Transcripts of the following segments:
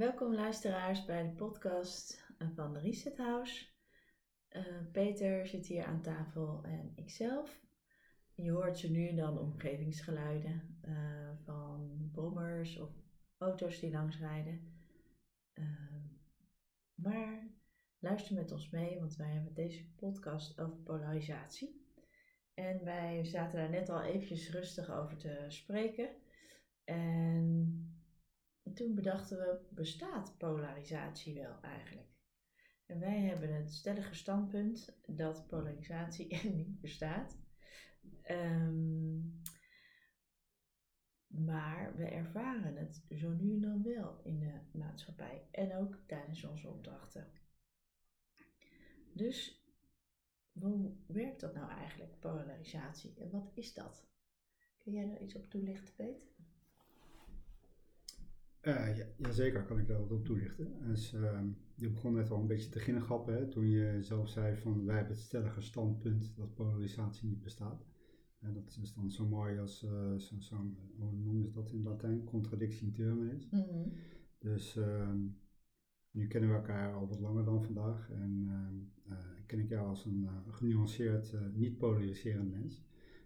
Welkom luisteraars bij de podcast van de Reset House. Uh, Peter zit hier aan tafel en ikzelf. Je hoort ze nu en dan omgevingsgeluiden uh, van brommers of auto's die langs rijden. Uh, maar luister met ons mee, want wij hebben deze podcast over polarisatie. En wij zaten daar net al eventjes rustig over te spreken. En toen bedachten we, bestaat polarisatie wel eigenlijk? En wij hebben het stellige standpunt dat polarisatie niet bestaat. Um, maar we ervaren het zo nu en dan wel in de maatschappij en ook tijdens onze opdrachten. Dus hoe werkt dat nou eigenlijk, polarisatie? En wat is dat? Kun jij daar iets op toelichten, Peter? Uh, ja, jazeker, kan ik daar wat op toelichten. Dus, uh, je begon net al een beetje te beginnen grappen hè, toen je zelf zei van wij hebben het stellige standpunt dat polarisatie niet bestaat. En dat is dan zo mooi als, uh, zo, zo, hoe noemen ze dat in Latijn, contradictie in termen is. Mm -hmm. Dus ehm, nu kennen we elkaar al wat langer dan vandaag en uh, ken ik jou als een genuanceerd, niet polariserend mens.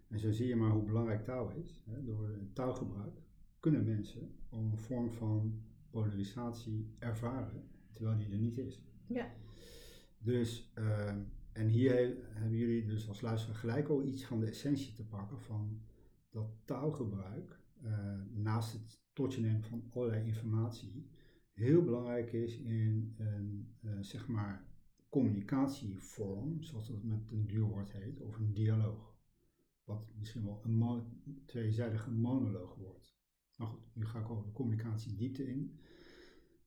En zo zie je maar hoe belangrijk taal is. Hè, door taalgebruik kunnen mensen een vorm van polarisatie ervaren, terwijl die er niet is. Ja. Dus, uh, en hier hebben jullie dus als luisteraar gelijk al iets van de essentie te pakken van dat taalgebruik, uh, naast het tot je nemen van allerlei informatie, heel belangrijk is in een, uh, zeg maar, communicatievorm, zoals dat met een duurwoord heet, of een dialoog. Wat misschien wel een mo tweezijdige monoloog wordt. Maar goed, nu ga ik over de communicatie diepte in.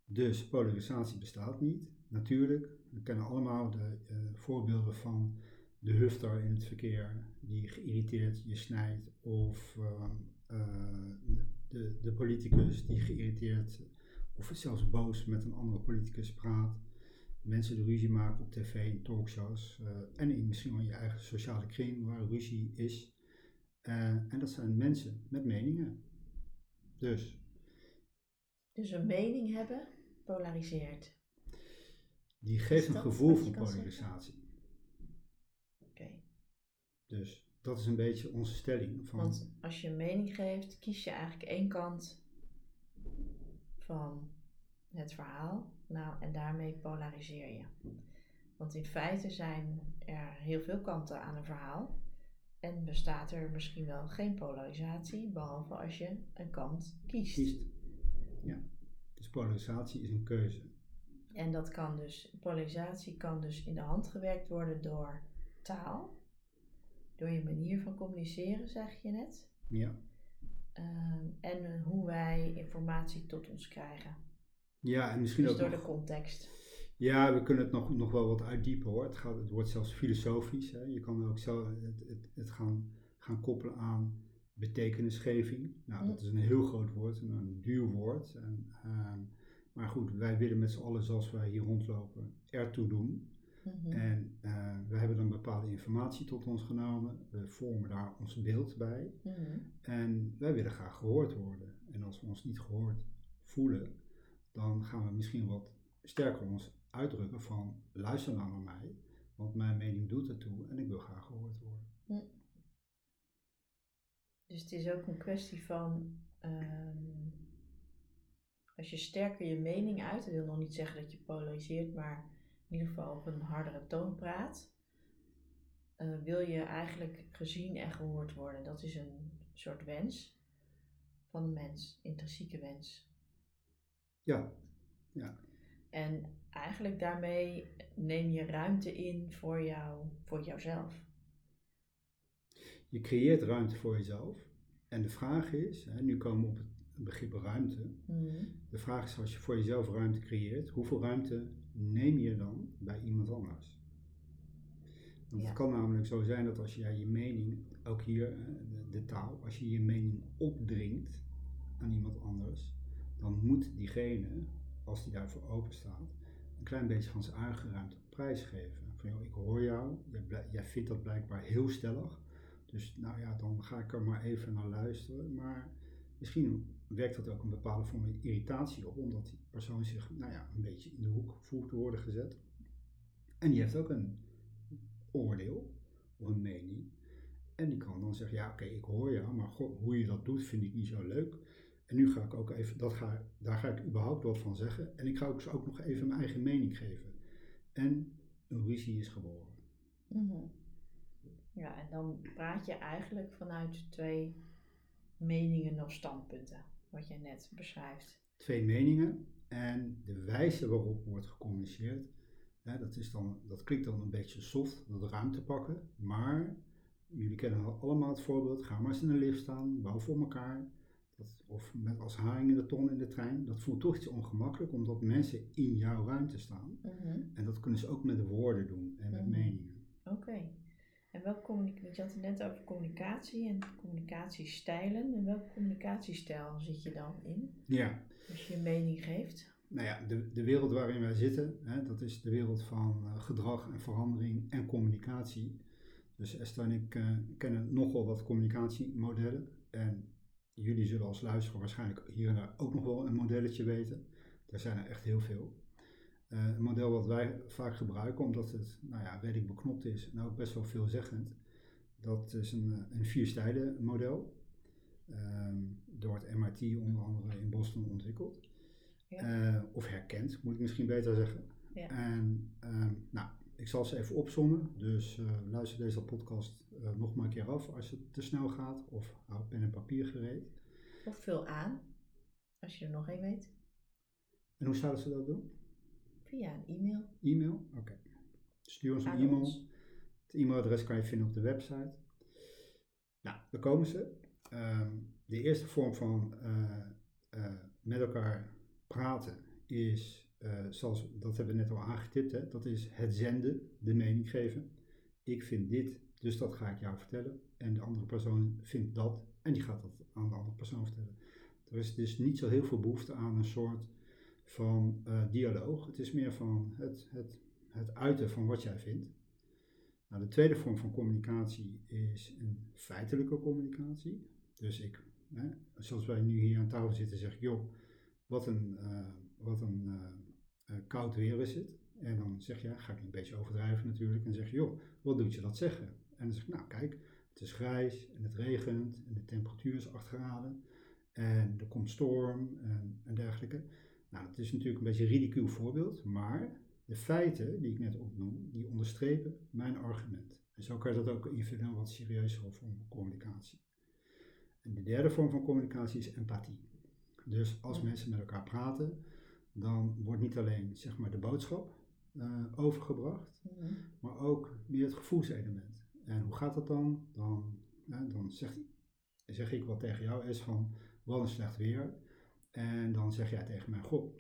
Dus polarisatie bestaat niet, natuurlijk. We kennen allemaal de uh, voorbeelden van de hufter in het verkeer die geïrriteerd je snijdt, of uh, uh, de, de politicus die geïrriteerd of zelfs boos met een andere politicus praat. Mensen die ruzie maken op tv en talkshows en in misschien wel in je eigen sociale kring waar ruzie is. en dat zijn mensen met meningen. Dus. Dus een mening hebben polariseert. Die geeft een gevoel van polarisatie. Oké. Dus dat is een beetje onze stelling. Van, Want als je een mening geeft, kies je eigenlijk één kant van het verhaal. Nou, en daarmee polariseer je. Want in feite zijn er heel veel kanten aan een verhaal. En bestaat er misschien wel geen polarisatie, behalve als je een kant kiest. Kiest. Ja. Dus polarisatie is een keuze. En dat kan dus, polarisatie kan dus in de hand gewerkt worden door taal, door je manier van communiceren, zeg je net. Ja. Um, en hoe wij informatie tot ons krijgen. Ja, en misschien dus ook. door de context. Ja, we kunnen het nog, nog wel wat uitdiepen hoor. Het, gaat, het wordt zelfs filosofisch. Hè. Je kan ook zo het, het, het gaan, gaan koppelen aan betekenisgeving. Nou, dat is een heel groot woord, een, een duur woord. En, uh, maar goed, wij willen met z'n allen, zoals wij hier rondlopen, ertoe doen. Mm-hmm. En uh, we hebben dan bepaalde informatie tot ons genomen. We vormen daar ons beeld bij. Mm-hmm. En wij willen graag gehoord worden. En als we ons niet gehoord voelen, dan gaan we misschien wat sterker ons uitdrukken van luister nou naar mij, want mijn mening doet ertoe en ik wil graag gehoord worden. Mm. Dus het is ook een kwestie van, um, als je sterker je mening uit, dat wil nog niet zeggen dat je polariseert, maar in ieder geval op een hardere toon praat, uh, wil je eigenlijk gezien en gehoord worden. Dat is een soort wens van een mens, intrinsieke wens. Ja, ja. En eigenlijk daarmee neem je ruimte in voor, jou, voor jouzelf. Je creëert ruimte voor jezelf. En de vraag is, hè, nu komen we op het begrip ruimte. Mhm. De vraag is als je voor jezelf ruimte creëert, hoeveel ruimte neem je dan bij iemand anders? Want het kan namelijk zo zijn dat als jij je mening, ook hier de, de, taal, als je je mening opdringt aan iemand anders, dan moet diegene, als die daarvoor open staat, klein beetje van zijn eigen ruimte op prijs geven. Van ik hoor jou, jij, jij vindt dat blijkbaar heel stellig, dus nou ja, dan ga ik er maar even naar luisteren. Maar misschien werkt dat ook een bepaalde vorm van irritatie op, omdat die persoon zich nou ja, een beetje in de hoek voelt te worden gezet. En die heeft ook een oordeel of een mening. En die kan dan zeggen, ja oké, ik hoor jou, maar goh, hoe je dat doet vind ik niet zo leuk. En nu ga ik ook even, dat ga, daar ga ik überhaupt wat van zeggen. En ik ga ook, ook nog even mijn eigen mening geven. En een ruzie is geboren. Mhm. Ja, en dan praat je eigenlijk vanuit twee meningen of standpunten, wat je net beschrijft. Twee meningen en de wijze waarop wordt gecommuniceerd. Hè, dat, is dan, dat klinkt dan een beetje soft, dat ruimte pakken. Maar jullie kennen allemaal het voorbeeld, ga maar eens in de lift staan, bouw voor elkaar. Dat, of met als haring in de ton in de trein. Dat voelt toch iets ongemakkelijk, omdat mensen in jouw ruimte staan. Mhm. En dat kunnen ze ook met woorden doen en met Mhm. meningen. Oké. En welke communicatie, je had het net over communicatie en communicatiestijlen. En welke communicatiestijl zit je dan in Ja, als je je mening geeft? nou ja, de, de wereld waarin wij zitten, hè, dat is de wereld van eh, gedrag en verandering en communicatie. Dus Esther en ik eh, kennen nogal wat communicatiemodellen. En jullie zullen als luisteraar waarschijnlijk hier en daar ook nog wel een modelletje weten. Er zijn er echt heel veel. Eh, een model wat wij vaak gebruiken, omdat het nou ja, redelijk beknopt is en ook best wel veelzeggend. Dat is een, eh, een vierstijlen model. ehm, door het MIT onder andere in Boston ontwikkeld. Ja. Eh, of herkend, moet ik misschien beter zeggen. Ja. En ehm, nou, ik zal ze even opzommen. Dus eh, luister deze podcast eh, nog maar een keer af als het te snel gaat. Of hou pen en papier gereed. Of vul aan, als je er nog één weet, En hoe zouden ze dat doen? via een e-mail E-mail? Oké. Stuur ons een e-mail. ons. Het e-mailadres kan je vinden op de website. Nou, daar komen ze. Ehm, de eerste vorm van eh, met elkaar praten is, eh, zoals dat hebben we net al aangetipt, hè, dat is het zenden, de mening geven. Ik vind dit, dus dat ga ik jou vertellen. En de andere persoon vindt dat en die gaat dat aan de andere persoon vertellen. Er is dus niet zo heel veel behoefte aan een soort van eh, dialoog. Het is meer van het, het, het uiten van wat jij vindt. Nou, de tweede vorm van communicatie is een feitelijke communicatie. Dus ik, hè, zoals wij nu hier aan tafel zitten, zeg ik, joh, wat een, eh, wat een koud weer is het. En dan zeg je, ga ik een beetje overdrijven natuurlijk, en zeg je, joh, wat doet je dat zeggen? En dan zeg ik, nou kijk, het is grijs en het regent en de temperatuur is 8 graden en er komt storm en, en dergelijke. Nou, het is natuurlijk een beetje een ridicuul voorbeeld, maar de feiten die ik net opnoem, die onderstrepen mijn argument. En zo kan je dat ook invullen wat serieuzere vorm van communicatie. En de derde vorm van communicatie is empathie. Dus als mensen met elkaar praten, dan wordt niet alleen zeg maar, de boodschap eh, overgebracht, Mhm. maar ook meer het gevoelselement. En hoe gaat dat dan? Dan, dan zegt, zeg ik wat tegen jou is van, wat een slecht weer. En dan zeg jij tegen mij, goh,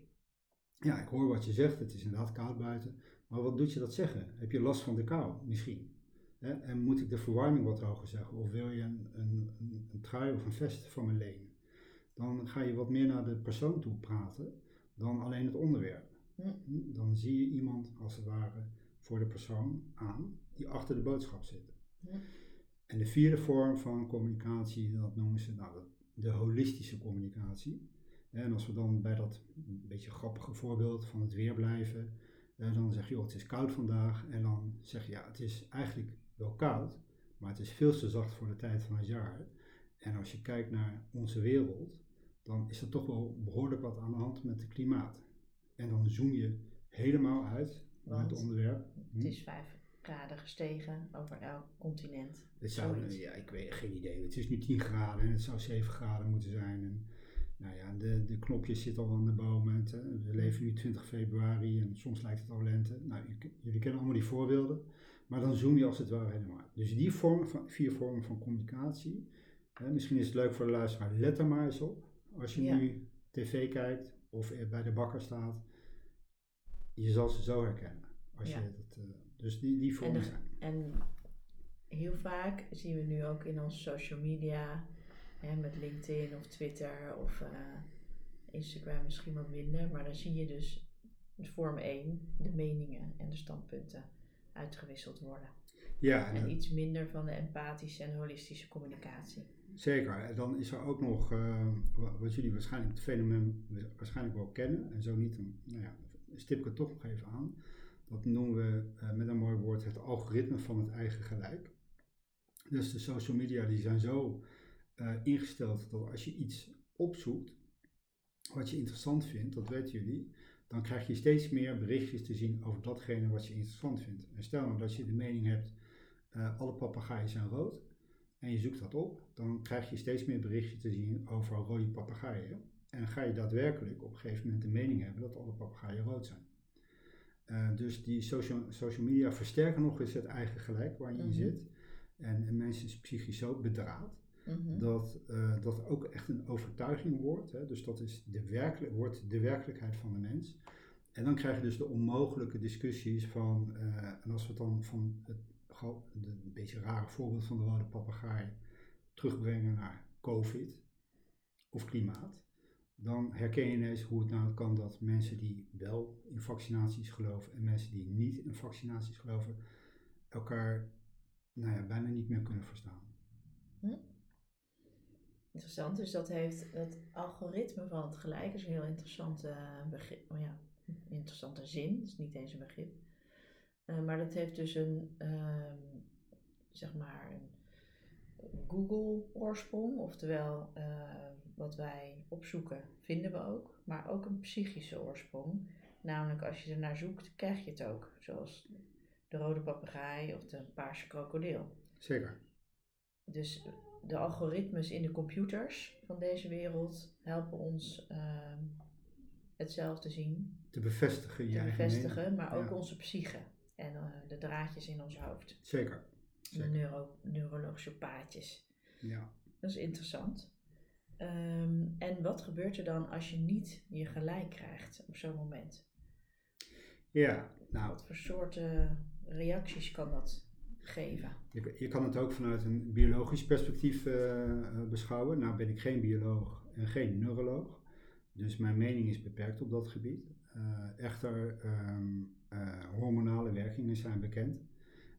ja, ik hoor wat je zegt, het is inderdaad koud buiten. Maar wat doet je dat zeggen? Heb je last van de kou misschien? Hè? En moet ik de verwarming wat hoger zeggen? Of wil je een, een, een, een trui of een vest van me lenen? Dan ga je wat meer naar de persoon toe praten dan alleen het onderwerp. Dan zie je iemand als het ware voor de persoon aan die achter de boodschap zit. Ja. En de vierde vorm van communicatie, dat noemen ze nou, de- holistische communicatie. En als we dan bij dat een beetje grappige voorbeeld van het weer blijven, eh, dan zeg je, joh, het is koud vandaag. En dan zeg je, ja, het is eigenlijk wel koud, maar het is veel te zacht voor de tijd van het jaar. En als je kijkt naar onze wereld, dan is er toch wel behoorlijk wat aan de hand met het klimaat. En dan zoom je helemaal uit met Want het onderwerp. Hm? Het is 5 graden gestegen over elk continent. Het zou, ja, ik weet geen idee. Het is nu 10 graden en het zou 7 graden moeten zijn. En, nou ja, de, de knopjes zitten al aan de bomen. Het, we leven nu 20 februari en soms lijkt het al lente. Nou, jullie kennen allemaal die voorbeelden. Maar dan zoom je als het ware helemaal uit. Dus die vorm van, vier vormen van communicatie. Hè, misschien is het leuk voor de luisteraar. Let er maar eens op. Als je Ja. nu tv kijkt of bij de bakker staat. Je zal ze zo herkennen. Als Ja. je dat, eh, dus die, die vormen zijn. En heel vaak zien we nu ook in onze social media, hè, met LinkedIn of Twitter of eh, Instagram misschien wat minder, maar dan zie je dus vorm 1 de meningen en de standpunten uitgewisseld worden. Ja, en, eh, iets minder van de empathische en holistische communicatie. Zeker. En dan is er ook nog, uh, wat jullie waarschijnlijk het fenomeen waarschijnlijk wel kennen, en zo niet, dan nou ja, stip ik het toch nog even aan. Dat noemen we uh, met een mooi woord het algoritme van het eigen gelijk. Dus de social media die zijn zo uh, ingesteld dat als je iets opzoekt wat je interessant vindt, dat weten jullie, dan krijg je steeds meer berichtjes te zien over datgene wat je interessant vindt. En stel nou dat je de mening hebt, uh, alle papegaaien zijn rood, en je zoekt dat op, dan krijg je steeds meer berichtjes te zien over rode papegaaien. En ga je daadwerkelijk op een gegeven moment de mening hebben dat alle papegaaien rood zijn. Uh, dus die social, social media versterken nog eens het eigen gelijk waar je in zit. En, en mensen is psychisch zo bedraad mm dat uh, dat ook echt een overtuiging wordt. Hè? Dus dat is de werkelijk, wordt de werkelijkheid van de mens. En dan krijg je dus de onmogelijke discussies van, uh, en als we het dan van het een beetje rare voorbeeld van de rode papegaai terugbrengen naar COVID of klimaat, dan herken je ineens hoe het nou kan dat mensen die wel in vaccinaties geloven en mensen die niet in vaccinaties geloven, elkaar nou ja, bijna niet meer kunnen verstaan. Hm? Interessant, dus dat heeft het algoritme van het gelijk is een heel interessante begrip, oh ja, interessante zin, het is niet eens een begrip. Uh, maar dat heeft dus een, uh, zeg maar, een Google-oorsprong, oftewel uh, wat wij opzoeken vinden we ook, maar ook een psychische oorsprong. Namelijk als je er naar zoekt, krijg je het ook, zoals de rode papegaai of de paarse krokodil. Zeker. Dus de algoritmes in de computers van deze wereld helpen ons ehm, hetzelfde zien. Te bevestigen, Te bevestigen, maar ook onze psyche en uh, de draadjes in ons hoofd. Zeker. De neuro neurologische paadjes. Ja. Dat is interessant. Um, en wat gebeurt er dan als je niet je gelijk krijgt op zo'n moment? Ja, nou. Wat voor soorten reacties kan dat geven? Je, je kan het ook vanuit een biologisch perspectief uh, beschouwen. Nou ben ik geen bioloog en geen neuroloog. Dus mijn mening is beperkt op dat gebied. Uh, echter, um, uh, hormonale werkingen zijn bekend.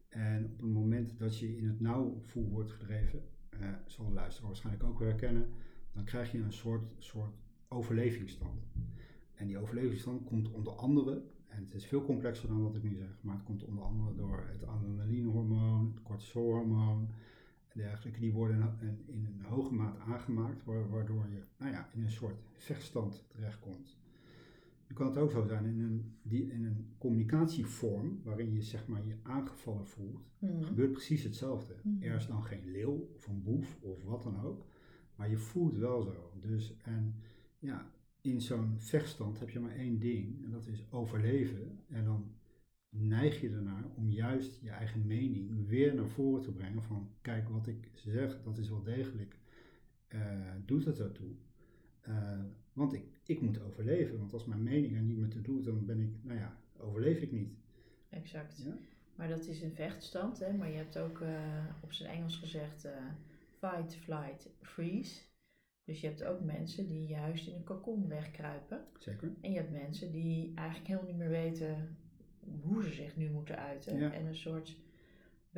En op het moment dat je in het nauwvoer wordt gedreven, uh, zal de luisteraar waarschijnlijk ook wel herkennen, dan krijg je een soort, soort overlevingsstand. En die overlevingsstand komt onder andere, en het is veel complexer dan wat ik nu zeg, maar het komt onder andere door het adrenalinehormoon, het cortisolhormoon en dergelijke. Die worden in, in een hoge maat aangemaakt, waardoor je nou ja, in een soort vechtstand terechtkomt. Je kan het ook zo zijn in een, die, in een communicatievorm waarin je zeg maar je aangevallen voelt, mm. gebeurt precies hetzelfde. Mm. Er is dan geen leeuw of een boef of wat dan ook, maar je voelt wel zo. Dus en ja, in zo'n vechtstand heb je maar één ding en dat is overleven. En dan neig je ernaar om juist je eigen mening weer naar voren te brengen van kijk wat ik zeg, dat is wel degelijk, uh, doet het ertoe. Uh, want ik, ik moet overleven. Want als mijn mening er niet meer te doet, dan ben ik, nou ja, overleef ik niet. Exact. Ja? Maar dat is een vechtstand, hè? maar je hebt ook uh, op zijn Engels gezegd uh, fight, flight, freeze. Dus je hebt ook mensen die juist in een cocon wegkruipen. Zeker. En je hebt mensen die eigenlijk helemaal niet meer weten hoe ze zich nu moeten uiten. Ja. En een soort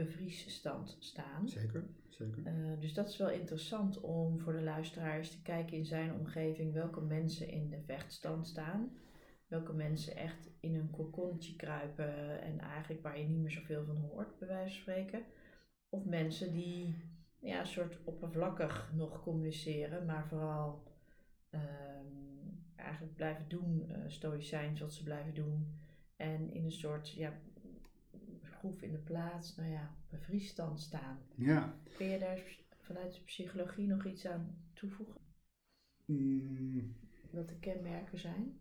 bevriesstand staan. Zeker, zeker. Uh, dus dat is wel interessant om voor de luisteraars te kijken in zijn omgeving welke mensen in de vechtstand staan. Welke mensen echt in een kokonnetje kruipen en eigenlijk waar je niet meer zoveel van hoort, bij wijze van spreken. Of mensen die ja, een soort oppervlakkig nog communiceren, maar vooral uh, eigenlijk blijven doen, uh, stoïcijns wat ze blijven doen. En in een soort ja, groef in de plaats, nou ja, bevriesstand staan. Ja. Kun je daar vanuit de psychologie nog iets aan toevoegen? Mm. Wat de kenmerken zijn?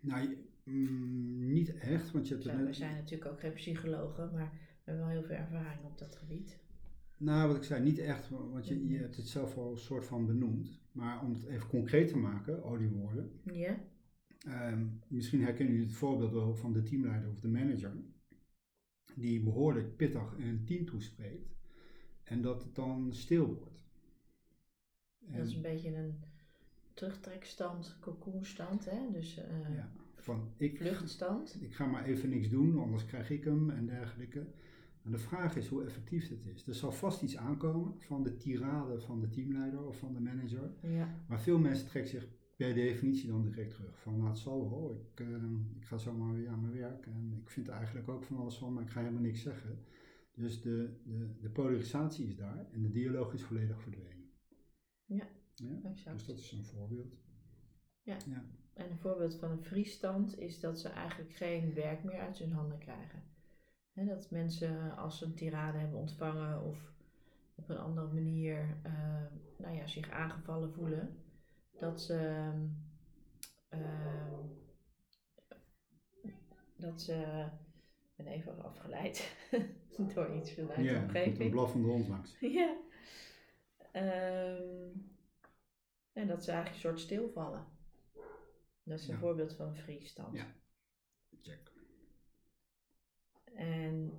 Nou, mm, niet echt, want je hebt... Zo, we zijn natuurlijk ook geen psychologen, maar we hebben wel heel veel ervaring op dat gebied. Nou, wat ik zei, niet echt, want je, je hebt het zelf al een soort van benoemd. Maar om het even concreet te maken, al die woorden. Ja. Um, misschien herkennen jullie het voorbeeld wel van de teamleider of de manager die behoorlijk pittig een team toespreekt en dat het dan stil wordt. En dat is een beetje een terugtrekstand, cocoonstand, hè? Dus uh, ja, van, ik, vluchtstand. Ik ga maar even niks doen, anders krijg ik hem en dergelijke. En de vraag is hoe effectief dit is. Er zal vast iets aankomen van de tirade van de teamleider of van de manager. Ja. Maar veel mensen trekken zich per definitie dan direct terug. Van nou het zal wel, ik, eh, ik ga zomaar weer aan mijn werk en ik vind eigenlijk ook van alles van, maar ik ga helemaal niks zeggen. Dus de, de, de polarisatie is daar en de dialoog is volledig verdwenen. Ja, ja? exact. Dus dat is een voorbeeld. Ja. ja. En een voorbeeld van een vriesstand is dat ze eigenlijk geen werk meer uit hun handen krijgen. Dat mensen als ze een tirade hebben ontvangen of op een andere manier eh, nou ja, zich aangevallen voelen, dat ze, eh, dat ze, ik ben even afgeleid door iets vanuit de Ja, er komt een omgeving. blaffende hond langs. Ja. Ehm, en dat ze eigenlijk een soort stilvallen. Dat is een Ja. voorbeeld van een vriesstand. Ja. Check. En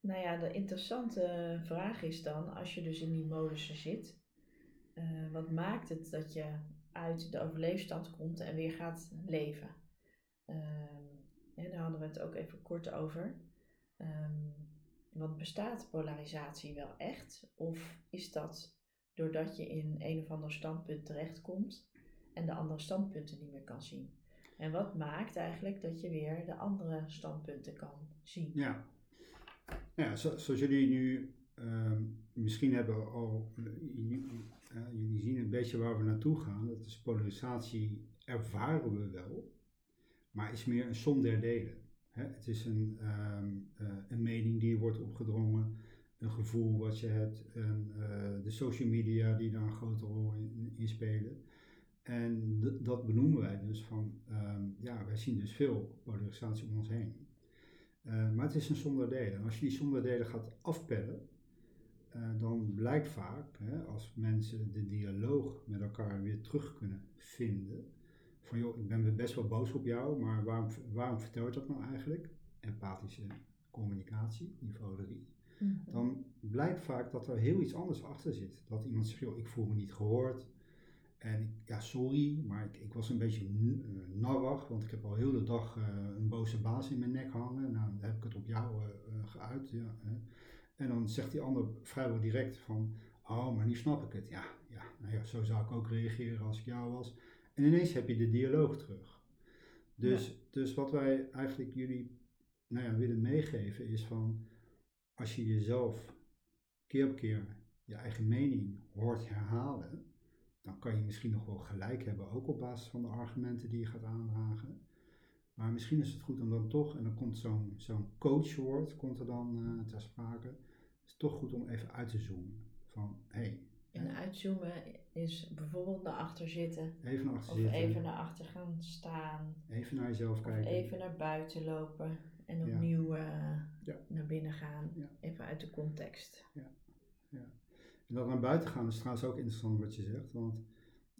nou ja, de interessante vraag is dan, als je dus in die modussen zit, eh, wat maakt het dat je uit de overleefstand komt en weer gaat leven? Ehm, en daar hadden we het ook even kort over. Ehm, want bestaat polarisatie wel echt? Of is dat doordat je in een of ander standpunt terechtkomt en de andere standpunten niet meer kan zien? En wat maakt eigenlijk dat je weer de andere standpunten kan zien? Ja. Ja, zo- zoals jullie nu ehm, misschien hebben al, eh, jullie zien een beetje waar we naartoe gaan. Dat is polarisatie ervaren we wel, maar is meer een som der delen. Hè? Het is een, ehm, eh, een mening die wordt opgedrongen, een gevoel wat je hebt, en, eh, de social media die daar een grote rol in, spelen. En dat benoemen wij dus van, ehm, ja, wij zien dus veel polarisatie om ons heen. Uh, maar het is een zonder delen. En als je die zonder delen gaat afpellen, uh, dan blijkt vaak, hè, als mensen de dialoog met elkaar weer terug kunnen vinden, van joh, ik ben best wel boos op jou, maar waarom, waarom vertel je dat nou eigenlijk? Empathische communicatie, niveau 3. Mhm. Dan blijkt vaak dat er heel iets anders achter zit. Dat iemand zegt, joh, ik voel me niet gehoord. En ik, ja, sorry, maar ik, ik was een beetje uh, narrig, want ik heb al heel de dag uh, een boze baas in mijn nek hangen. Nou, dan heb ik het op jou uh, geuit. Ja, en dan zegt die ander vrijwel direct van, oh, maar nu snap ik het. Ja, ja, nou ja, zo zou ik ook reageren als ik jou was. En ineens heb je de dialoog terug. Dus, ja. dus wat wij eigenlijk jullie nou ja, willen meegeven is van, als je jezelf keer op keer je eigen mening hoort herhalen, dan kan je misschien nog wel gelijk hebben, ook op basis van de argumenten die je gaat aandragen. Maar misschien is het goed om dan toch, en dan komt zo'n zo'n coachwoord komt er dan uh, ter sprake, is toch goed om even uit te zoomen. Van. Hey, en uitzoomen is bijvoorbeeld naar achter zitten. Even naar achter of zitten. even naar achter gaan staan. Even naar jezelf of kijken. even naar buiten lopen en opnieuw uh, ja. naar binnen gaan. Ja. Even uit de context. Ja. ja. En dat naar buiten gaan is trouwens ook interessant wat je zegt. Want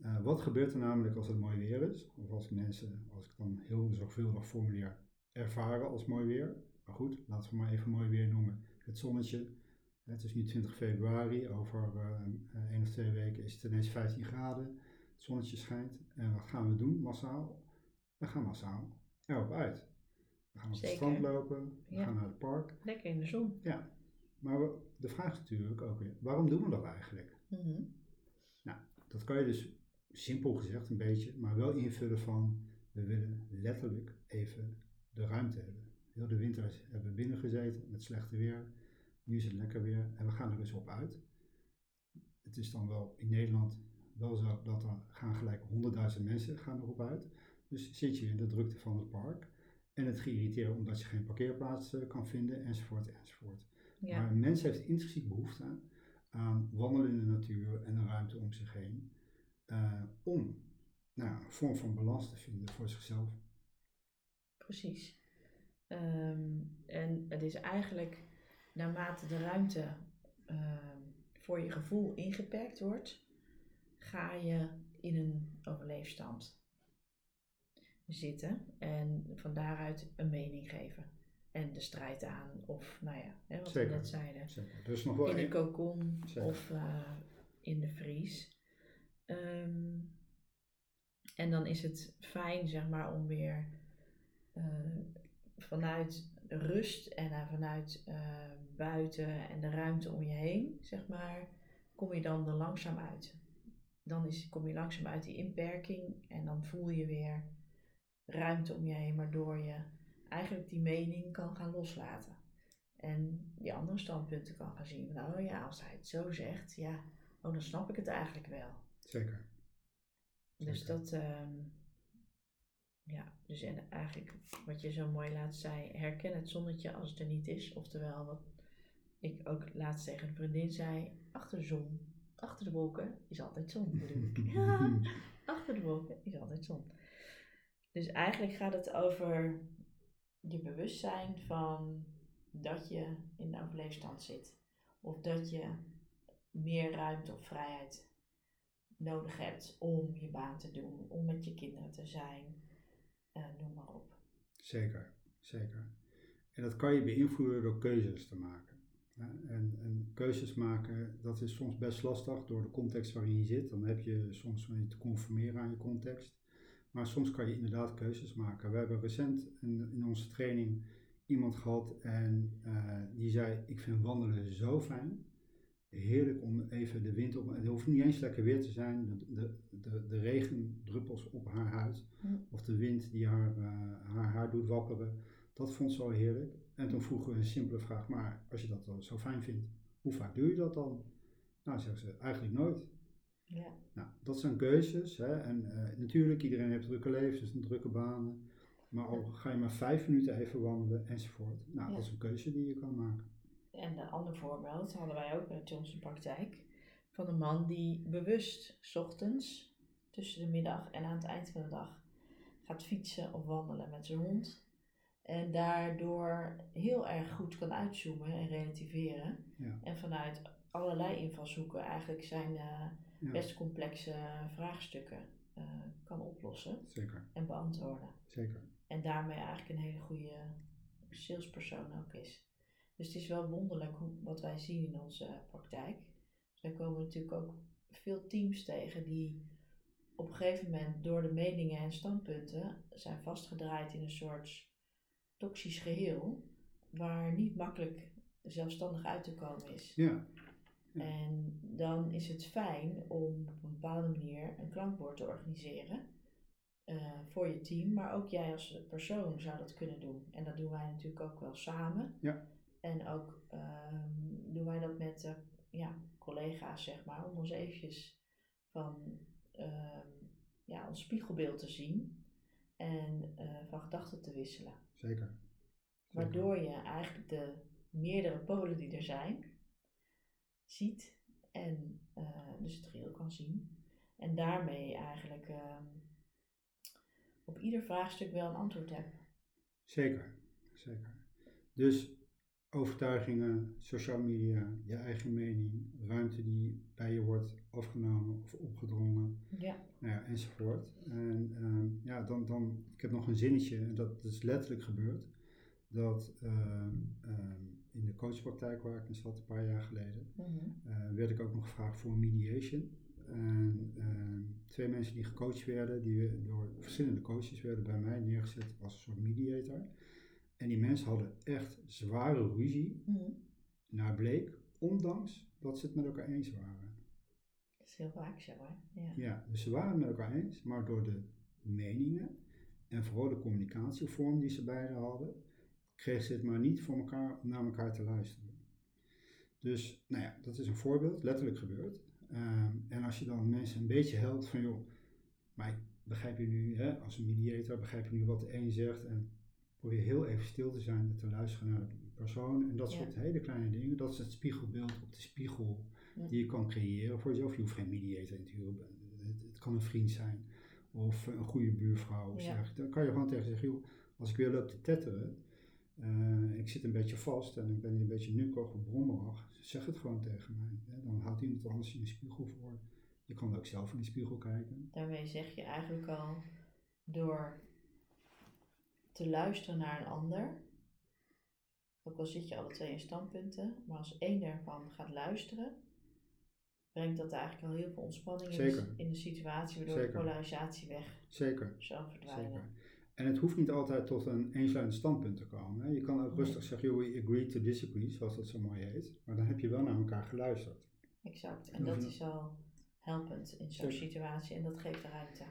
uh, wat gebeurt er namelijk als het mooi weer is? Of als mensen, als ik dan heel zorgvuldig formuleer, ervaren als mooi weer. Maar goed, laten we maar even mooi weer noemen. Het zonnetje. Het is nu 20 februari. Over uh, één of twee weken is het ineens 15 graden. Het zonnetje schijnt. En wat gaan we doen massaal? We gaan massaal erop uit. We gaan op Zeker. het strand lopen. We Ja. gaan naar het park. Lekker in de zon. Ja. Maar we, de vraag is natuurlijk ook weer, waarom doen we dat eigenlijk? Mhm. Nou, dat kan je dus simpel gezegd een beetje, maar wel invullen van, we willen letterlijk even de ruimte hebben. Heel de winter hebben we binnen gezeten met slechte weer. Nu is het lekker weer en we gaan er eens op uit. Het is dan wel in Nederland wel zo dat er gaan gelijk 100.000 mensen gaan erop uit. Dus zit je in de drukte van het park en het geïrriteerd omdat je geen parkeerplaats eh, kan vinden enzovoort enzovoort. Ja. Maar een mens heeft intrinsiek behoefte aan wandelen in de natuur en een ruimte om zich heen. Uh, om nou, een vorm van balans te vinden voor zichzelf. Precies. Ehm, en het is eigenlijk naarmate de ruimte ehm, voor je gevoel ingeperkt wordt, ga je in een overleefstand zitten en van daaruit een mening geven. En de strijd aan, of nou ja, hè, wat Zeker. we net zeiden. Zeker. Dus nog wel in de Zeker. of uh, in de vries. Ehm, en dan is het fijn, zeg maar, om weer uh, vanuit rust en vanuit um, buiten en de ruimte om je heen, zeg maar, kom je dan er langzaam uit. Dan is, kom je langzaam uit die inperking en dan voel je weer ruimte om je heen, waardoor je eigenlijk die mening kan gaan loslaten. En die andere standpunten kan gaan zien. Nou oh ja, als hij het zo zegt, ja, oh, dan snap ik het eigenlijk wel. Zeker. Dus dat, ehm, ja, dus en eigenlijk wat je zo mooi laat zei, herken het zonnetje als het er niet is. Oftewel, wat ik ook laatst tegen een vriendin zei, achter de zon, achter de wolken is altijd zon, bedoel ik. Ja, achter de wolken is altijd zon. Dus eigenlijk gaat het over je bewustzijn van dat je in de overleefstand zit. Of dat je meer ruimte of vrijheid nodig hebt om je baan te doen, om met je kinderen te zijn, noem maar op. Zeker, zeker. En dat kan je beïnvloeden door keuzes te maken. En, en, keuzes maken, dat is soms best lastig door de context waarin je zit. Dan heb je soms je te conformeren aan je context. Maar soms kan je inderdaad keuzes maken. We hebben recent in, in onze training iemand gehad en uh, die zei: Ik vind wandelen zo fijn. Heerlijk om even de wind op. Het hoeft niet eens lekker weer te zijn. De, de, de, de regendruppels op haar huid. Of de wind die haar, uh, haar haar doet wapperen. Dat vond ze wel heerlijk. En toen vroegen we een simpele vraag: Maar als je dat zo fijn vindt, hoe vaak doe je dat dan? Nou, zegt ze: Eigenlijk nooit. Ja. Nou, dat zijn keuzes. Hè? En uh, natuurlijk, iedereen heeft drukke levens, drukke banen. Maar al ga je maar vijf minuten even wandelen enzovoort. Nou, dat is een keuze die je kan maken. En een ander voorbeeld hadden wij ook bij onze praktijk. Van een man die bewust s ochtends tussen de middag en aan het eind van de dag gaat fietsen of wandelen met zijn hond. En daardoor heel erg goed kan uitzoomen en relativeren. Ja. En vanuit allerlei invalshoeken eigenlijk zijn uh, best complexe vraagstukken uh, kan oplossen. Zeker. En beantwoorden. Zeker. En daarmee eigenlijk een hele goede salespersoon ook is. Dus het is wel wonderlijk hoe, wat wij zien in onze praktijk. Dus wij komen natuurlijk ook veel teams tegen die op een gegeven moment door de meningen en standpunten zijn vastgedraaid in een soort toxisch geheel, waar niet makkelijk zelfstandig uit te komen is. Ja. En dan is het fijn om op een bepaalde manier een klankbord te organiseren uh, voor je team, maar ook jij als persoon zou dat kunnen doen. En dat doen wij natuurlijk ook wel samen. Ja. En ook um, doen wij dat met uh, ja, collega's, zeg maar, om ons eventjes van um, ja, ons spiegelbeeld te zien en uh, van gedachten te wisselen. Zeker. Zeker. Waardoor je eigenlijk de meerdere polen die er zijn, ziet en dus het geheel kan zien. En daarmee eigenlijk um, op ieder vraagstuk wel een antwoord heb. Zeker, zeker. Dus overtuigingen, social media, je eigen mening, ruimte die bij je wordt afgenomen of opgedrongen, ja. Nou ja, enzovoort. En um, ja, dan, dan, ik heb nog een zinnetje, en dat, is letterlijk gebeurd, dat um, um, in de coachpraktijk waar ik in zat een paar jaar geleden, mm -hmm. uh, werd ik ook nog gevraagd voor mediation. En ehm, twee mensen die gecoacht werden, die door verschillende coaches werden bij mij neergezet als een soort mediator. En die mensen hadden echt zware ruzie, mm. naar bleek, ondanks dat ze het met elkaar eens waren. Dat is heel vaak zo, hè? Ja. ja, dus ze waren het met elkaar eens, maar door de meningen en vooral de communicatievorm die ze beiden hadden, kregen ze het maar niet voor elkaar om naar elkaar te luisteren. Dus, nou ja, dat is een voorbeeld, letterlijk gebeurd. Ehm, en als je dan mensen een beetje helpt van joh, maar begrijp je nu, hè, als een mediator, begrijp je nu wat de een zegt en probeer heel even stil te zijn en te luisteren naar de persoon en dat soort hele kleine dingen. Dat is het spiegelbeeld op de spiegel die je kan creëren voor jezelf. Je hoeft geen mediator natuurlijk, het, het kan een vriend zijn of een goede buurvrouw. Of ja. Dan kan je gewoon tegen zeggen, joh, als ik weer loop te tetteren, uh, ik zit een beetje vast en ik ben een beetje nukkig of brommerig, zeg het gewoon tegen mij. Hè? Dan houdt iemand anders in de spiegel voor. Je kan ook zelf in de spiegel kijken. Daarmee zeg je eigenlijk al, door te luisteren naar een ander, ook al zit je alle twee in standpunten, maar als één daarvan gaat luisteren, brengt dat eigenlijk al heel veel ontspanning in de, in de, situatie, waardoor de polarisatie weg Zeker. zou verdwijnen. Zeker. En het hoeft niet altijd tot een eensluidend standpunt te komen. Hè. Je kan ook Nee. rustig zeggen, we agree to disagree, zoals dat zo mooi heet. Maar dan heb je wel naar elkaar geluisterd. Exact. En dat is al helpend in zo'n situatie en dat geeft de ruimte.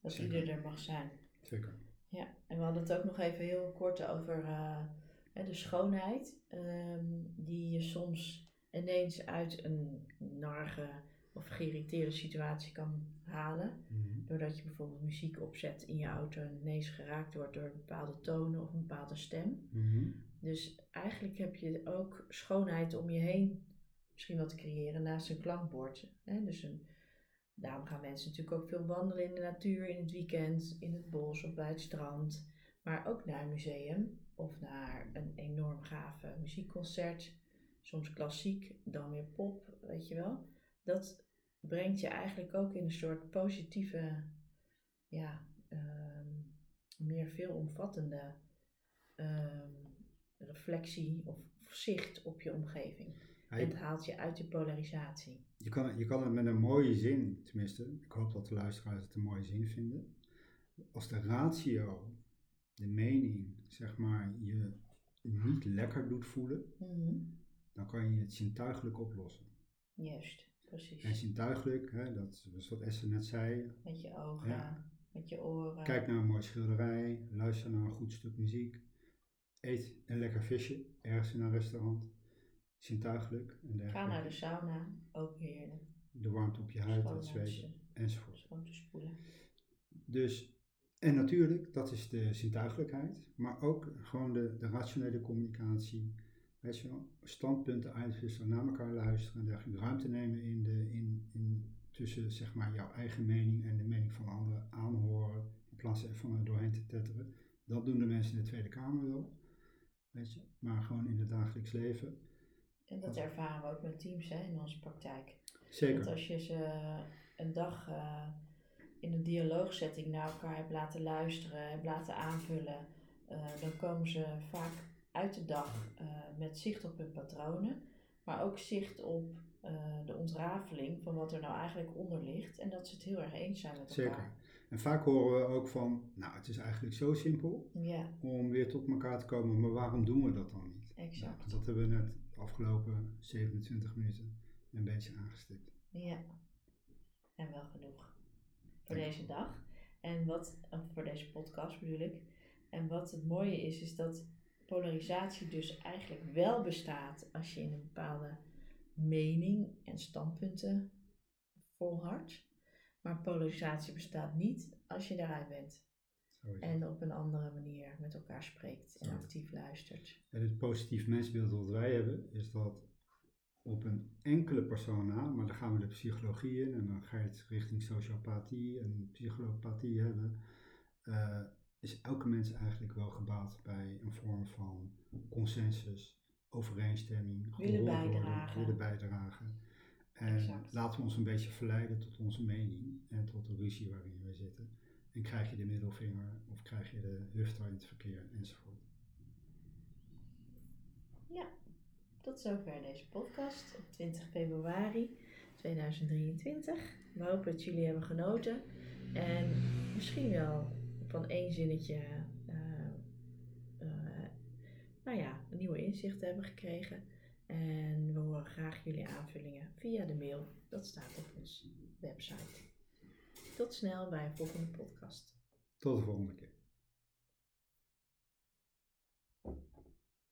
Dat Zeker. ieder er mag zijn. Zeker. Ja, en we hadden het ook nog even heel kort over eh, de schoonheid, ehm, die je soms ineens uit een narge of geïrriteerde situatie kan halen. Mhm. Doordat je bijvoorbeeld muziek opzet in je auto en ineens geraakt wordt door bepaalde tonen of een bepaalde stem. Mhm. Dus eigenlijk heb je ook schoonheid om je heen misschien wat te creëren naast een klankbord. Hè? Dus een, daarom gaan mensen natuurlijk ook veel wandelen in de natuur in het weekend, in het bos of bij het strand. Maar ook naar een museum of naar een enorm gave muziekconcert. Soms klassiek, dan weer pop, weet je wel. Dat brengt je eigenlijk ook in een soort positieve, ja, ehm, meer veelomvattende ehm, reflectie of zicht op je omgeving. En het haalt je uit je polarisatie. Je kan, het- je kan het met een mooie zin, tenminste, ik hoop dat de luisteraars het een mooie zin vinden. Als de ratio, de mening, zeg maar, je niet lekker doet voelen, dan kan je het zintuigelijk oplossen. Juist, En precies. zintuigelijk, hè, dat is wat Esther net zei, Met je ogen, Ja. met je oren. Kijk naar een mooi schilderij, luister naar een goed stuk muziek, eet een lekker visje ergens in een restaurant, zintuigelijk en Ga dergelijke. naar de sauna, ook heerlijk. De warmte op je huid, het uit- enzovoort. schoon te spoelen. Dus, en natuurlijk, dat is de zintuigelijkheid, maar ook gewoon de, de rationele communicatie. Weet je wel, standpunten uitwisselen, naar elkaar luisteren en dergelijke. Ruimte nemen in de, in, in, tussen zeg maar, jouw eigen mening en de mening van anderen aanhoren, in plaats van er doorheen te tetteren. Dat doen de mensen in de Tweede Kamer wel, weet je. Maar gewoon in het dagelijks leven. En dat ervaren we ook met teams hè, in onze praktijk. Dat Zeker, als je ze een dag eh, in een dialoogsetting naar elkaar hebt laten luisteren, hebt laten aanvullen, eh, dan komen ze vaak uit de dag eh, met zicht op hun patronen, maar ook zicht op eh, de ontrafeling van wat er nou eigenlijk onder ligt en dat ze het heel erg eens zijn met elkaar. zeker. En vaak horen we ook van, nou het is eigenlijk zo simpel Ja, om weer tot elkaar te komen, maar waarom doen we dat dan niet? exact. Nou, dat hebben we net afgelopen 27 minuten een beetje aangestipt. Ja, en wel genoeg voor Dank. deze dag. En wat, of voor deze podcast bedoel ik. En wat het mooie is, is dat polarisatie dus eigenlijk wel bestaat als je in een bepaalde mening en standpunten volhardt. Maar polarisatie bestaat niet als je daaruit bent En op een andere manier met elkaar spreekt en actief luistert. En het positief mensbeeld wat wij hebben, is dat op een enkele persoon na, maar dan gaan we de psychologie in en dan ga je het richting sociopathie en psychopathie hebben, eh, is elke mens eigenlijk wel gebaat bij een vorm van consensus, overeenstemming, Willen bijdragen. willen bijdragen. En Exact. laten we ons een beetje verleiden tot onze mening en tot de ruzie waarin we zitten. En krijg je de middelvinger of krijg je de hufter in het verkeer enzovoort. Tot zover deze podcast op 20 februari 2023. We hopen dat jullie hebben genoten en misschien wel van één zinnetje eh, nou ja, nieuwe inzicht hebben gekregen. En we horen graag jullie aanvullingen via de mail. Dat staat op onze website. Tot snel bij een volgende podcast. Tot de volgende keer.